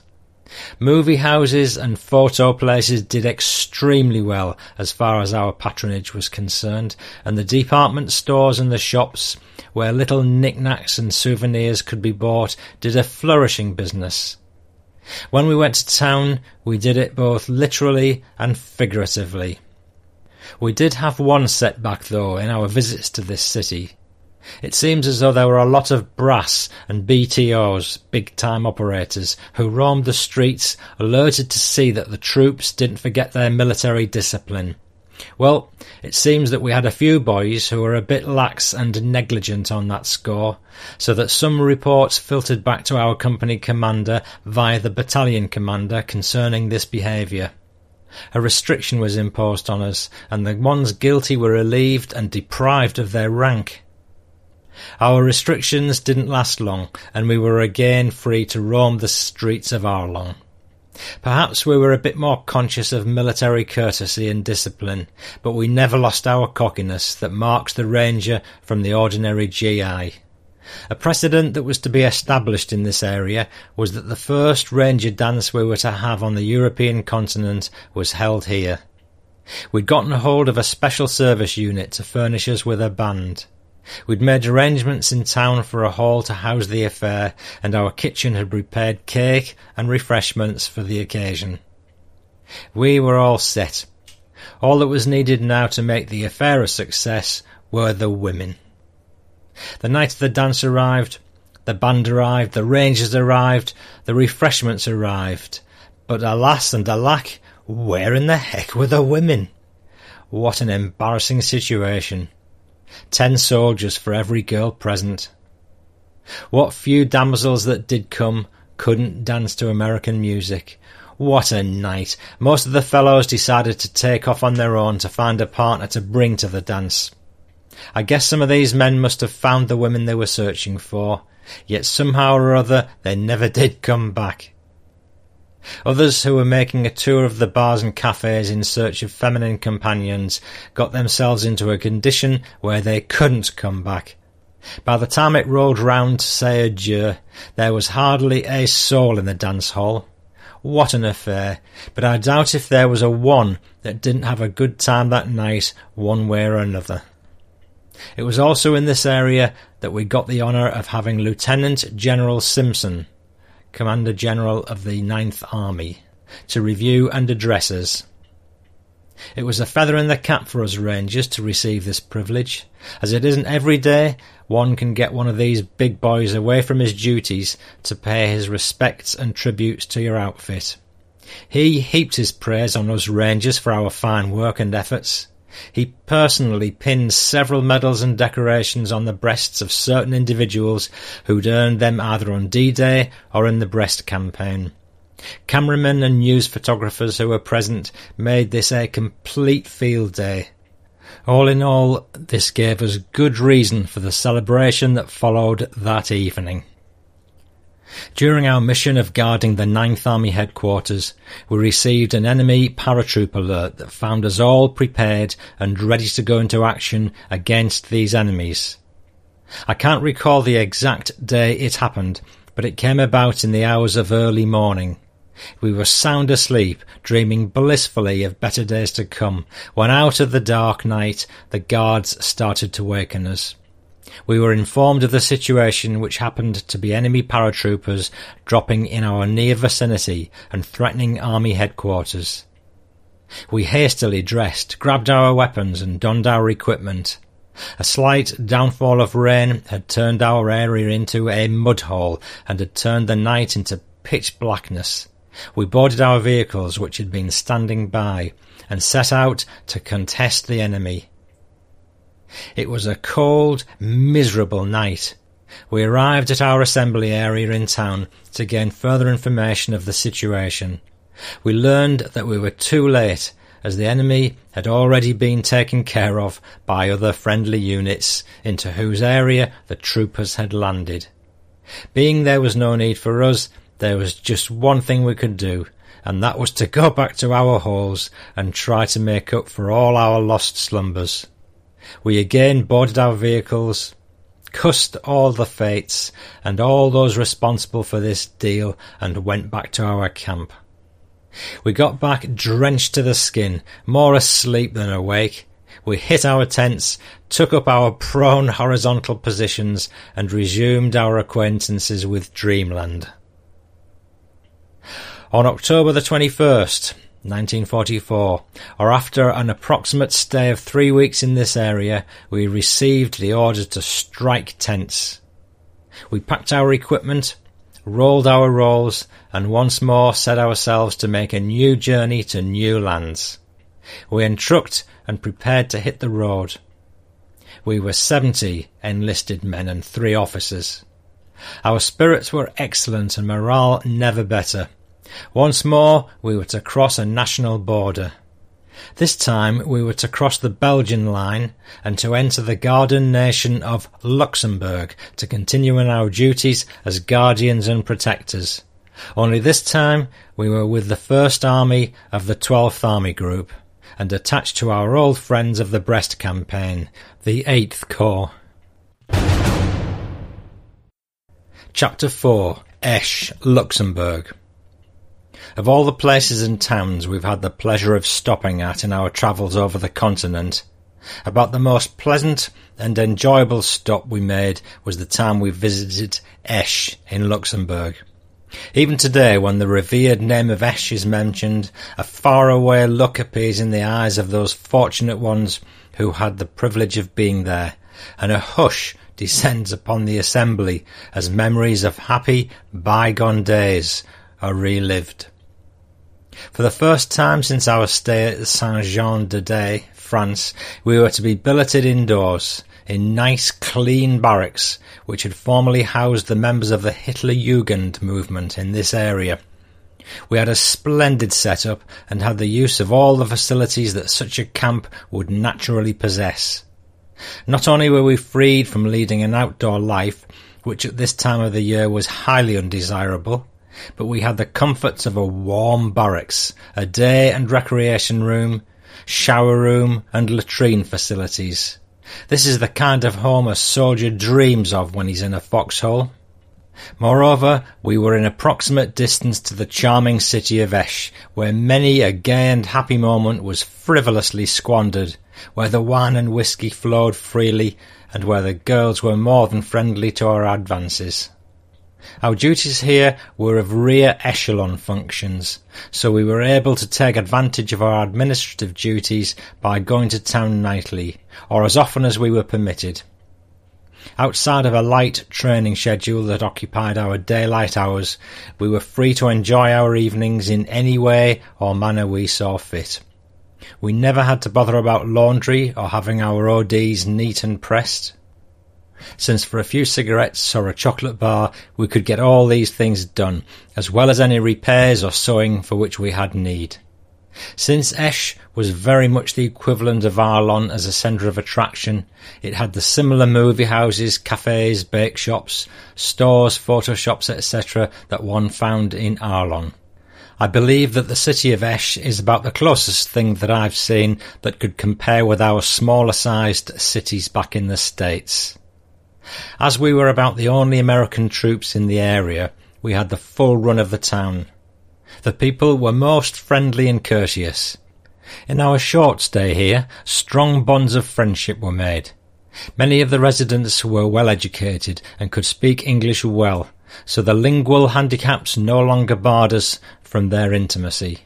Movie houses and photo places did extremely well as far as our patronage was concerned, and the department stores and the shops where little knickknacks and souvenirs could be bought did a flourishing business. When we went to town, we did it both literally and figuratively. We did have one setback, though, in our visits to this city. It seems as though there were a lot of brass and BTOs, big time operators, who roamed the streets, alerted to see that the troops didn't forget their military discipline. Well, it seems that we had a few boys who were a bit lax and negligent on that score, so that some reports filtered back to our company commander via the battalion commander concerning this behaviour. A restriction was imposed on us, and the ones guilty were relieved and deprived of their rank. Our restrictions didn't last long, and we were again free to roam the streets of Arlon. Perhaps we were a bit more conscious of military courtesy and discipline, but we never lost our cockiness that marks the ranger from the ordinary GI. A precedent that was to be established in this area was that the first ranger dance we were to have on the European continent was held here. We'd gotten hold of a special service unit to furnish us with a band. We'd made arrangements in town for a hall to house the affair, and our kitchen had prepared cake and refreshments for the occasion. We were all set. All that was needed now to make the affair a success were the women. The night of the dance arrived, the band arrived, the rangers arrived, the refreshments arrived. But alas and alack, where in the heck were the women? What an embarrassing situation. Ten soldiers for every girl present. What few damsels that did come couldn't dance to American music. What a night! Most of the fellows decided to take off on their own to find a partner to bring to the dance. I guess some of these men must have found the women they were searching for, yet somehow or other they never did come back. Others who were making a tour of the bars and cafes in search of feminine companions got themselves into a condition where they couldn't come back. By the time it rolled round to say adieu, there was hardly a soul in the dance hall. What an affair! But I doubt if there was a one that didn't have a good time that night, one way or another. It was also in this area that we got the honour of having Lieutenant General Simpson, Commander General of the Ninth Army, to review and address us. It was a feather in the cap for us Rangers to receive this privilege, as it isn't every day one can get one of these big boys away from his duties to pay his respects and tributes to your outfit. He heaped his praise on us Rangers for our fine work and efforts. He personally pinned several medals and decorations on the breasts of certain individuals who'd earned them either on D-Day or in the Brest campaign. Cameramen and news photographers who were present made this a complete field day. All in all, this gave us good reason for the celebration that followed that evening. During our mission of guarding the Ninth Army headquarters, we received an enemy paratroop alert that found us all prepared and ready to go into action against these enemies. I can't recall the exact day it happened, but it came about in the hours of early morning. We were sound asleep, dreaming blissfully of better days to come, when out of the dark night the guards started to waken us. We were informed of the situation, which happened to be enemy paratroopers dropping in our near vicinity and threatening army headquarters. We hastily dressed, grabbed our weapons, and donned our equipment. A slight downfall of rain had turned our area into a mud hole and had turned the night into pitch blackness. We boarded our vehicles, which had been standing by, and set out to contest the enemy. It was a cold, miserable night. We arrived at our assembly area in town to gain further information of the situation. We learned that we were too late, as the enemy had already been taken care of by other friendly units into whose area the troopers had landed. Being there was no need for us, there was just one thing we could do, and that was to go back to our holes and try to make up for all our lost slumbers. We again boarded our vehicles, cussed all the fates and all those responsible for this deal, and went back to our camp. We got back drenched to the skin, more asleep than awake. We hit our tents, took up our prone horizontal positions, and resumed our acquaintances with dreamland. On October the 21st, 1944, or after an approximate stay of three weeks in this area, we received the order to strike tents. We packed our equipment, rolled our rolls, and once more set ourselves to make a new journey to new lands. We entrucked and prepared to hit the road. We were seventy enlisted men and three officers. Our spirits were excellent and morale never better. Once more we were to cross a national border. This time we were to cross the Belgian line and to enter the garden nation of Luxembourg to continue in our duties as guardians and protectors. Only this time we were with the First Army of the 12th Army Group and attached to our old friends of the Brest campaign, the 8th Corps. Chapter 4 Esch, Luxembourg of all the places and towns we've had the pleasure of stopping at in our travels over the continent, about the most pleasant and enjoyable stop we made was the time we visited Esch in Luxembourg. Even today, when the revered name of Esch is mentioned, a faraway look appears in the eyes of those fortunate ones who had the privilege of being there, and a hush descends upon the assembly as memories of happy, bygone days are relived. For the first time since our stay at Saint-Jean-de-Daye, France, we were to be billeted indoors in nice, clean barracks which had formerly housed the members of the Hitler Jugend movement in this area. We had a splendid setup and had the use of all the facilities that such a camp would naturally possess. Not only were we freed from leading an outdoor life, which at this time of the year was highly undesirable, but we had the comforts of a warm barracks, a day and recreation room, shower room, and latrine facilities. This is the kind of home a soldier dreams of when he's in a foxhole. Moreover, we were in approximate distance to the charming city of Esch, where many a gay and happy moment was frivolously squandered, where the wine and whisky flowed freely, and where the girls were more than friendly to our advances. Our duties here were of rear echelon functions, so we were able to take advantage of our administrative duties by going to town nightly, or as often as we were permitted. Outside of a light training schedule that occupied our daylight hours, we were free to enjoy our evenings in any way or manner we saw fit. We never had to bother about laundry or having our ODs neat and pressed since for a few cigarettes or a chocolate bar we could get all these things done, as well as any repairs or sewing for which we had need. Since Esch was very much the equivalent of Arlon as a centre of attraction, it had the similar movie houses, cafes, bake shops, stores, photo shops, etc. that one found in Arlon. I believe that the city of Esch is about the closest thing that I've seen that could compare with our smaller sized cities back in the States. As we were about the only American troops in the area, we had the full run of the town. The people were most friendly and courteous. In our short stay here, strong bonds of friendship were made. Many of the residents were well educated and could speak English well, so the lingual handicaps no longer barred us from their intimacy.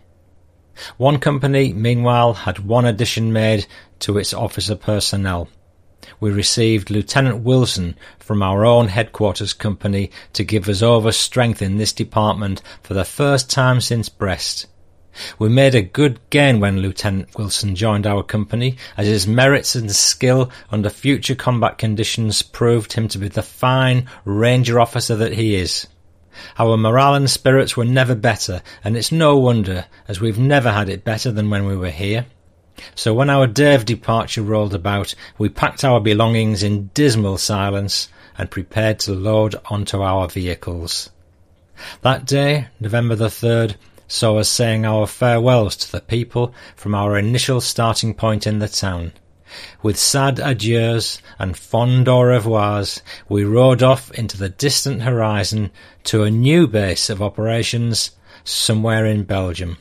One company, meanwhile, had one addition made to its officer personnel. We received Lieutenant Wilson from our own headquarters company to give us over strength in this department for the first time since Brest. We made a good gain when Lieutenant Wilson joined our company, as his merits and skill under future combat conditions proved him to be the fine ranger officer that he is. Our morale and spirits were never better, and it's no wonder, as we've never had it better than when we were here. So when our day of departure rolled about, we packed our belongings in dismal silence and prepared to load onto our vehicles. That day, November the 3rd, saw us saying our farewells to the people from our initial starting point in the town. With sad adieus and fond au revoirs, we rode off into the distant horizon to a new base of operations somewhere in Belgium.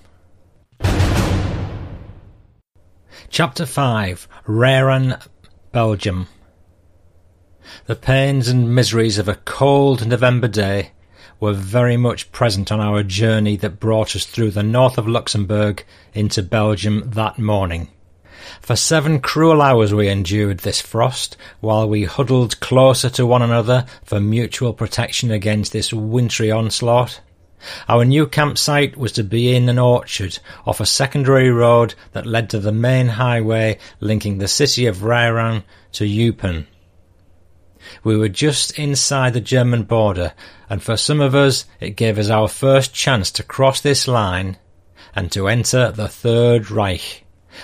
Chapter 5 Raeren, Belgium The pains and miseries of a cold November day were very much present on our journey that brought us through the north of Luxembourg into Belgium that morning. For seven cruel hours we endured this frost, while we huddled closer to one another for mutual protection against this wintry onslaught. Our new campsite was to be in an orchard off a secondary road that led to the main highway linking the city of Raeren to Eupen. We were just inside the German border, and for some of us it gave us our first chance to cross this line and to enter the Third Reich.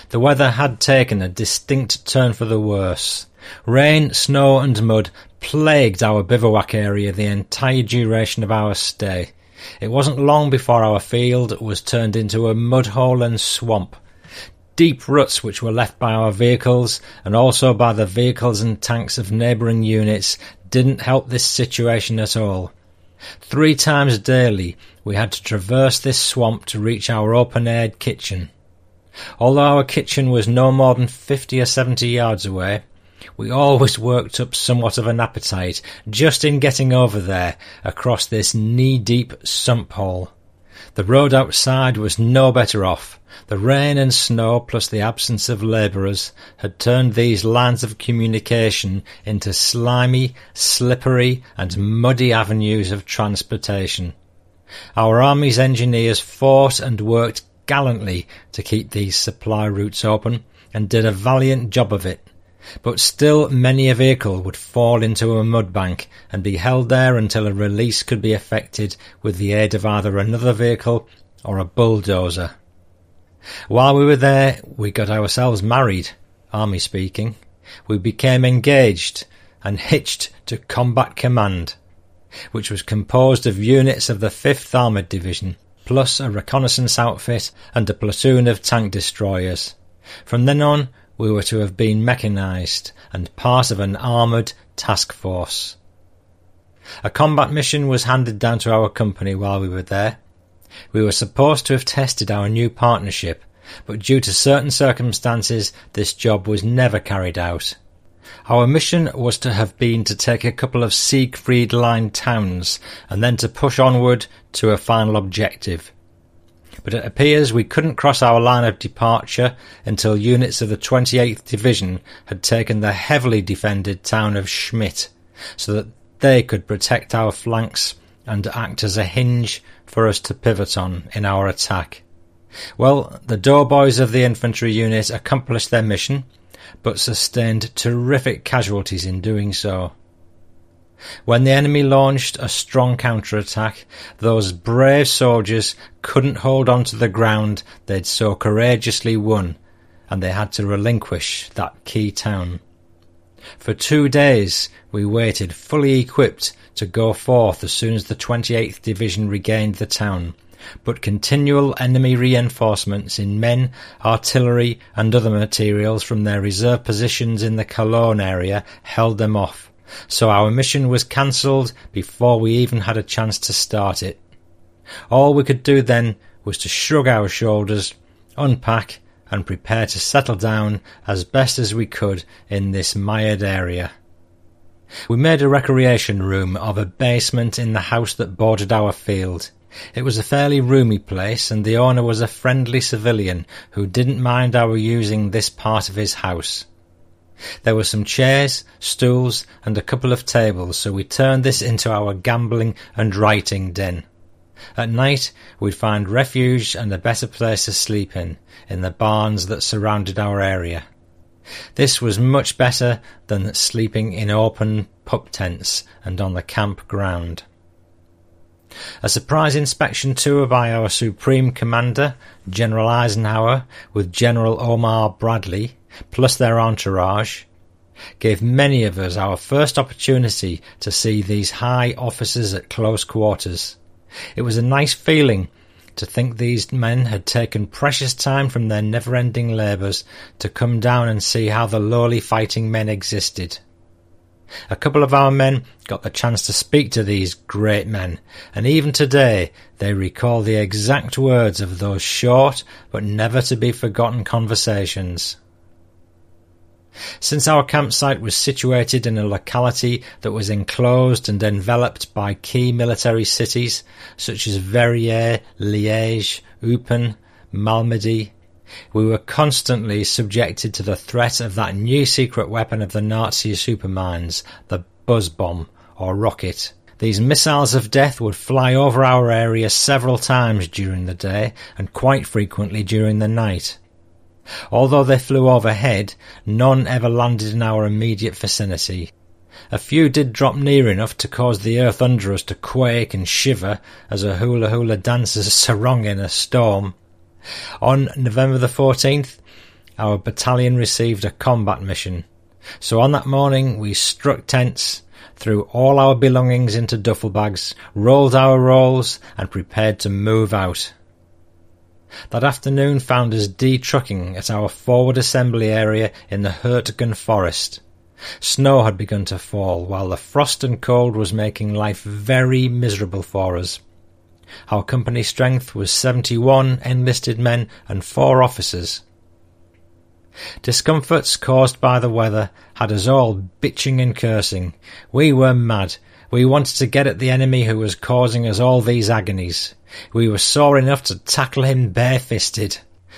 The weather had taken a distinct turn for the worse. Rain, snow, and mud plagued our bivouac area the entire duration of our stay. It wasn't long before our field was turned into a mud hole and swamp. Deep ruts which were left by our vehicles and also by the vehicles and tanks of neighbouring units didn't help this situation at all. Three times daily we had to traverse this swamp to reach our open-aired kitchen. Although our kitchen was no more than fifty or seventy yards away, we always worked up somewhat of an appetite just in getting over there across this knee-deep sump hole. The road outside was no better off. The rain and snow plus the absence of labourers had turned these lines of communication into slimy, slippery and muddy avenues of transportation. Our army's engineers fought and worked gallantly to keep these supply routes open and did a valiant job of it. But still many a vehicle would fall into a mud bank and be held there until a release could be effected with the aid of either another vehicle or a bulldozer. While we were there, we got ourselves married, army speaking. We became engaged and hitched to Combat Command, which was composed of units of the 5th Armoured Division plus a reconnaissance outfit and a platoon of tank destroyers. From then on, we were to have been mechanized and part of an armoured task force. A combat mission was handed down to our company while we were there. We were supposed to have tested our new partnership, but due to certain circumstances, this job was never carried out. Our mission was to have been to take a couple of Siegfried Line towns and then to push onward to a final objective. But it appears we couldn't cross our line of departure until units of the 28th Division had taken the heavily defended town of Schmidt, so that they could protect our flanks and act as a hinge for us to pivot on in our attack. Well, the doughboys of the infantry unit accomplished their mission but sustained terrific casualties in doing so. When the enemy launched a strong counterattack, those brave soldiers couldn't hold on to the ground. They'd so courageously won, and they had to relinquish that key town. For two days we waited fully equipped to go forth as soon as the 28th Division regained the town, but continual enemy reinforcements in men, artillery, and other materials from their reserve positions in the Cologne area held them off, so our mission was cancelled before we even had a chance to start it. All we could do then was to shrug our shoulders, unpack, and prepare to settle down as best as we could in this mired area. We made a recreation room of a basement in the house that bordered our field. It was a fairly roomy place, and the owner was a friendly civilian who didn't mind our using this part of his house. There were some chairs, stools, and a couple of tables, so we turned this into our gambling and writing den. At night, we'd find refuge and a better place to sleep in, in the barns that surrounded our area. This was much better than sleeping in open pup tents and on the camp ground. A surprise inspection tour by our Supreme Commander, General Eisenhower, with General Omar Bradley, plus their entourage, gave many of us our first opportunity to see these high officers at close quarters. It was a nice feeling to think these men had taken precious time from their never-ending labours to come down and see how the lowly fighting men existed. A couple of our men got the chance to speak to these great men, and even today they recall the exact words of those short but never to be forgotten conversations. Since our campsite was situated in a locality that was enclosed and enveloped by key military cities such as Verviers, Liège, Eupen, Malmedy, we were constantly subjected to the threat of that new secret weapon of the Nazi superminds, the buzz bomb or rocket. These missiles of death would fly over our area several times during the day and quite frequently during the night. Although they flew overhead, none ever landed in our immediate vicinity. A few did drop near enough to cause the earth under us to quake and shiver as a hula hula dancer's sarong in a storm. On November the 14th, our battalion received a combat mission. So on that morning, we struck tents, threw all our belongings into duffel bags, rolled our rolls, and prepared to move out. That afternoon found us de-trucking at our forward assembly area in the Hurtgen forest. Snow had begun to fall, while the frost and cold was making life very miserable for us. Our company strength was 71 enlisted men and four officers. Discomforts caused by the weather had us all bitching and cursing. We were mad. We wanted to get at the enemy who was causing us all these agonies. We were sore enough to tackle him barefisted.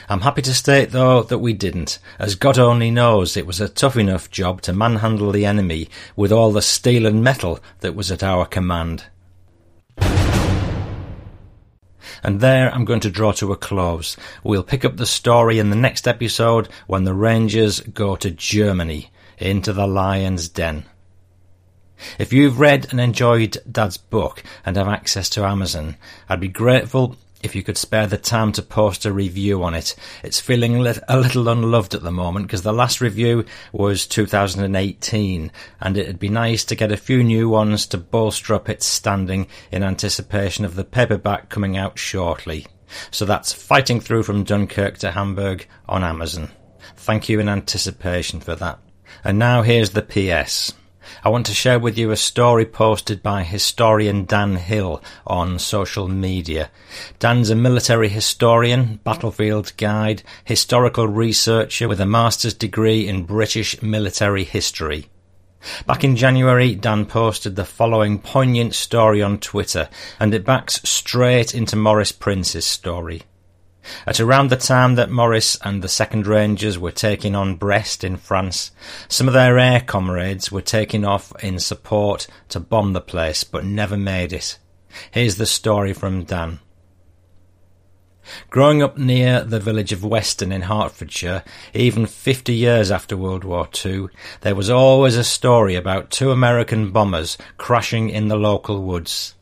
I'm happy to state, though, that we didn't, as God only knows it was a tough enough job to manhandle the enemy with all the steel and metal that was at our command. And there I'm going to draw to a close. We'll pick up the story in the next episode when the Rangers go to Germany, into the lion's den. If you've read and enjoyed Dad's book and have access to Amazon, I'd be grateful if you could spare the time to post a review on it. It's feeling a little unloved at the moment because the last review was 2018 and it'd be nice to get a few new ones to bolster up its standing in anticipation of the paperback coming out shortly. So that's Fighting Through from Dunkirk to Hamburg on Amazon. Thank you in anticipation for that. And now here's the PS. I want to share with you a story posted by historian Dan Hill on social media. Dan's a military historian, battlefield guide, historical researcher with a master's degree in British military history. Back in January, Dan posted the following poignant story on Twitter, and it backs straight into Morris Prince's story. At around the time that Morris and the Second Rangers were taking on Brest in France, some of their air comrades were taking off in support to bomb the place, but never made it. Here's the story from Dan. Growing up near the village of Weston in Hertfordshire, even 50 years after World War II, there was always a story about two American bombers crashing in the local woods.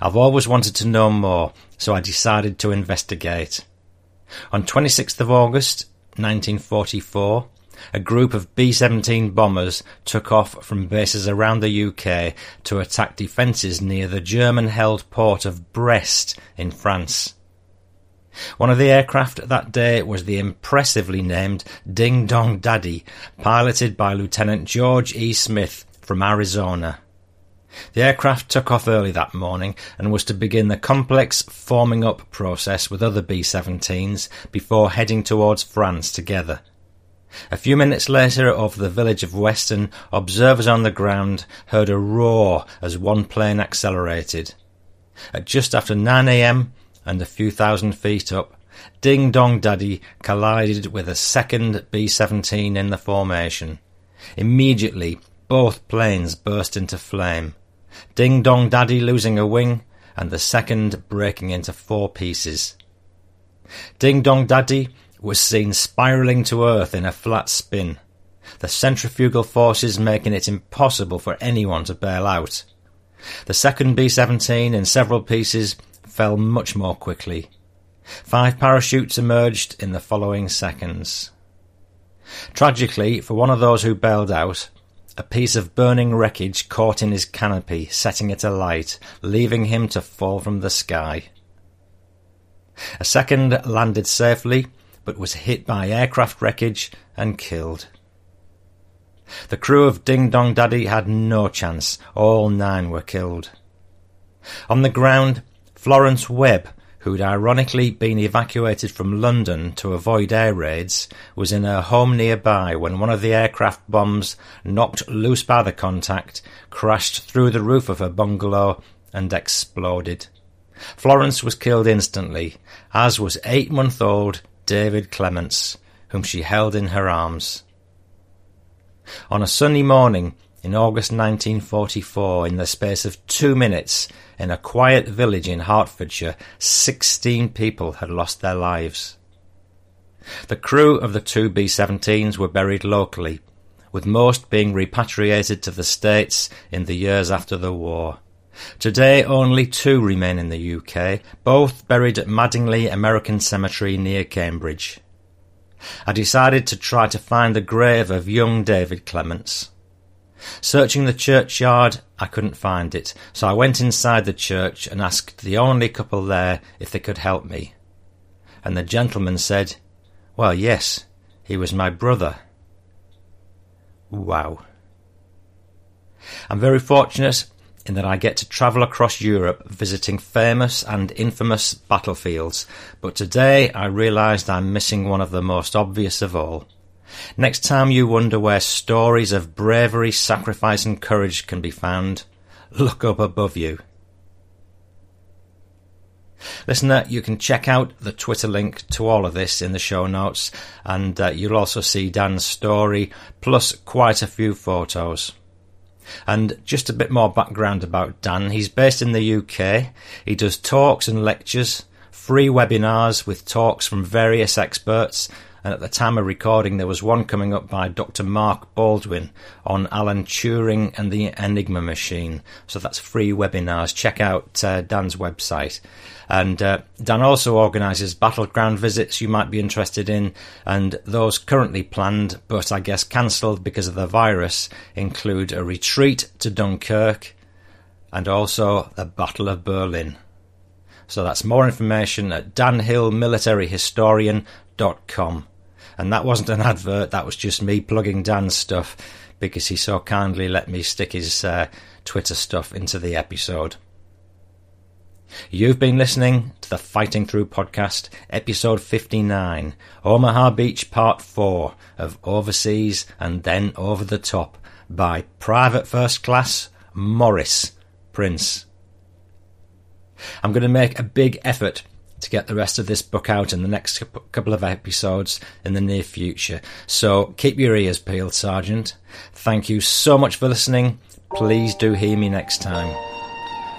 I've always wanted to know more, so I decided to investigate. On 26th of August 1944, a group of B-17 bombers took off from bases around the UK to attack defences near the German-held port of Brest in France. One of the aircraft that day was the impressively named Ding Dong Daddy, piloted by Lieutenant George E. Smith, from Arizona. The aircraft took off early that morning and was to begin the complex forming up process with other B 17s before heading towards France together. A few minutes later, over the village of Weston, observers on the ground heard a roar as one plane accelerated. At just after 9 a.m., and a few thousand feet up, Ding Dong Daddy collided with a second B 17 in the formation. Immediately, both planes burst into flame. Ding Dong Daddy losing a wing, and the second breaking into four pieces. Ding Dong Daddy was seen spiralling to earth in a flat spin, the centrifugal forces making it impossible for anyone to bail out. The second B 17 in several pieces fell much more quickly. Five parachutes emerged in the following seconds. Tragically, for one of those who bailed out, a piece of burning wreckage caught in his canopy, setting it alight, leaving him to fall from the sky. A second landed safely, but was hit by aircraft wreckage and killed. The crew of Ding Dong Daddy had no chance. All nine were killed. On the ground, Florence Webb, who'd ironically been evacuated from London to avoid air raids, was in her home nearby when one of the aircraft bombs, knocked loose by the contact, crashed through the roof of her bungalow and exploded. Florence was killed instantly, as was eight month old David Clements, whom she held in her arms. On a sunny morning in August 1944, in the space of two minutes, in a quiet village in Hertfordshire, 16 people had lost their lives. The crew of the two B 17s were buried locally, with most being repatriated to the States in the years after the war. Today, only two remain in the UK, both buried at Madingley American Cemetery near Cambridge. I decided to try to find the grave of young David Clements. Searching the churchyard, I couldn't find it, so I went inside the church and asked the only couple there if they could help me. And the gentleman said, Well, yes, he was my brother. Wow. I'm very fortunate in that I get to travel across Europe visiting famous and infamous battlefields, but today I realised I'm missing one of the most obvious of all. Next time you wonder where stories of bravery, sacrifice, and courage can be found, look up above you. Listener, you can check out the Twitter link to all of this in the show notes, and uh, you'll also see Dan's story, plus quite a few photos. And just a bit more background about Dan. He's based in the UK. He does talks and lectures, free webinars with talks from various experts, and at the time of recording, there was one coming up by Dr. Mark Baldwin on Alan Turing and the Enigma machine. So that's free webinars. Check out uh, Dan's website. And uh, Dan also organises battleground visits you might be interested in, and those currently planned, but I guess cancelled because of the virus, include a retreat to Dunkirk and also the Battle of Berlin. So that's more information at danhillmilitaryhistorian.com. And that wasn't an advert, that was just me plugging Dan's stuff because he so kindly let me stick his uh, Twitter stuff into the episode. You've been listening to the Fighting Through podcast, episode 59, Omaha Beach Part 4 of Overseas and Then Over the Top by Private First Class Morris Prince. I'm going to make a big effort to get the rest of this book out in the next couple of episodes in the near future. So keep your ears peeled, Sergeant. Thank you so much for listening. Please do hear me next time.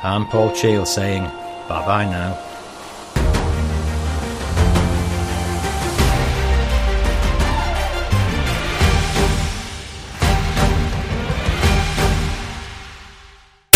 I'm Paul Cheall saying bye bye now.